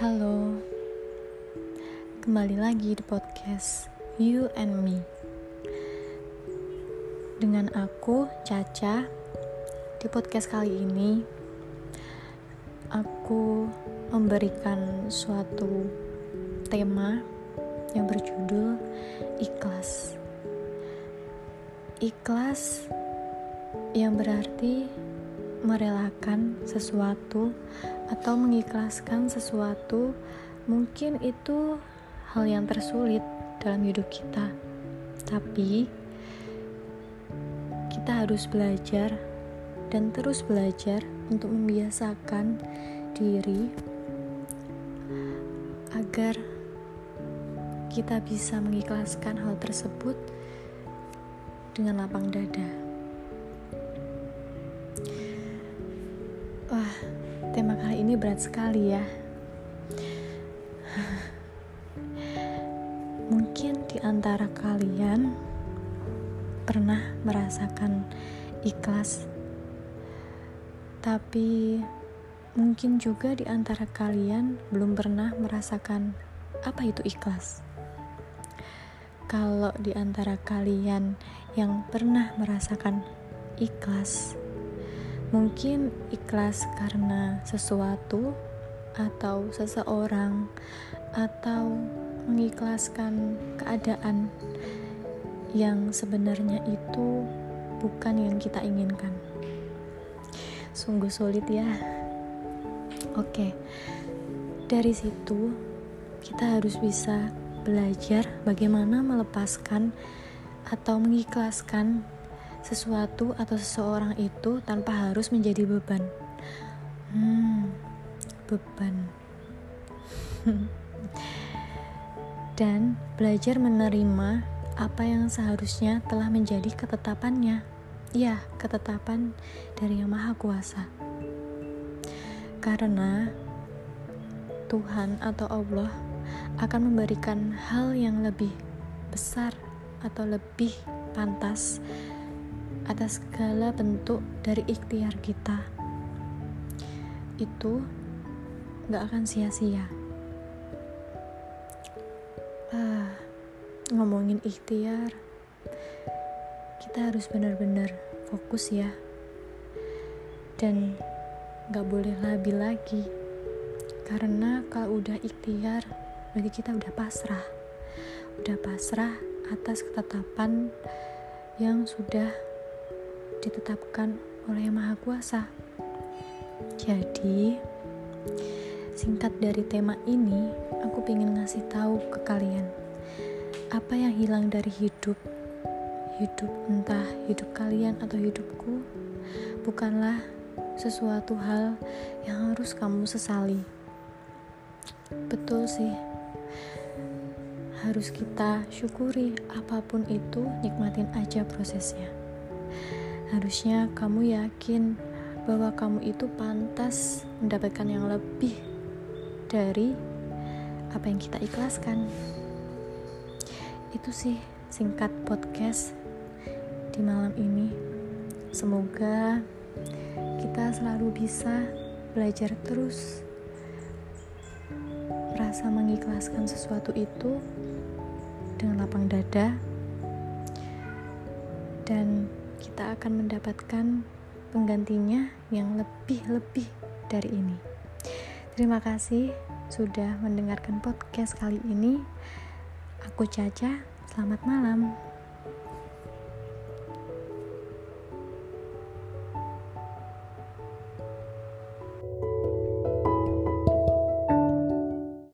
Halo, kembali lagi di podcast You and Me dengan aku Caca. Di podcast kali ini, aku memberikan suatu tema yang berjudul ikhlas. Ikhlas yang berarti merelakan sesuatu atau mengikhlaskan sesuatu mungkin itu hal yang tersulit dalam hidup kita tapi kita harus belajar dan terus belajar untuk membiasakan diri agar kita bisa mengikhlaskan hal tersebut dengan lapang dada. Wah, tema kali ini berat sekali ya. Mungkin di antara kalian pernah merasakan ikhlas, tapi mungkin juga di antara kalian belum pernah merasakan apa itu ikhlas. Kalau di antara kalian yang pernah merasakan ikhlas, Mungkin ikhlas karena sesuatu atau seseorang atau mengikhlaskan keadaan yang sebenarnya itu bukan yang kita inginkan. Sungguh sulit ya. Oke. Dari situ kita harus bisa belajar bagaimana melepaskan atau mengikhlaskan sesuatu atau seseorang itu tanpa harus menjadi beban. Hmm, beban. Dan belajar menerima apa yang seharusnya telah menjadi ketetapannya. Ya, ketetapan dari Yang Maha Kuasa. Karena Tuhan atau Allah akan memberikan hal yang lebih besar atau lebih pantas atas segala bentuk dari ikhtiar kita. Itu gak akan sia-sia. Ah, ngomongin ikhtiar kita harus benar-benar fokus ya. Dan gak boleh labil lagi. Karena kalau udah ikhtiar berarti kita udah pasrah. Udah pasrah atas ketetapan yang sudah ditetapkan oleh Yang Maha Kuasa. Jadi, singkat dari tema ini, aku ingin ngasih tahu ke kalian apa yang hilang dari hidup. Hidup entah hidup kalian atau hidupku bukanlah sesuatu hal yang harus kamu sesali. Betul sih. Harus kita syukuri apa pun itu, nikmatin aja prosesnya. Harusnya kamu yakin bahwa kamu itu pantas mendapatkan yang lebih dari apa yang kita ikhlaskan. Itu sih singkat podcast di malam ini. Semoga kita selalu bisa belajar terus merasa mengikhlaskan sesuatu itu dengan lapang dada dan kita akan mendapatkan penggantinya yang lebih-lebih dari ini. Terima kasih sudah mendengarkan podcast kali ini. Aku Caca, selamat malam.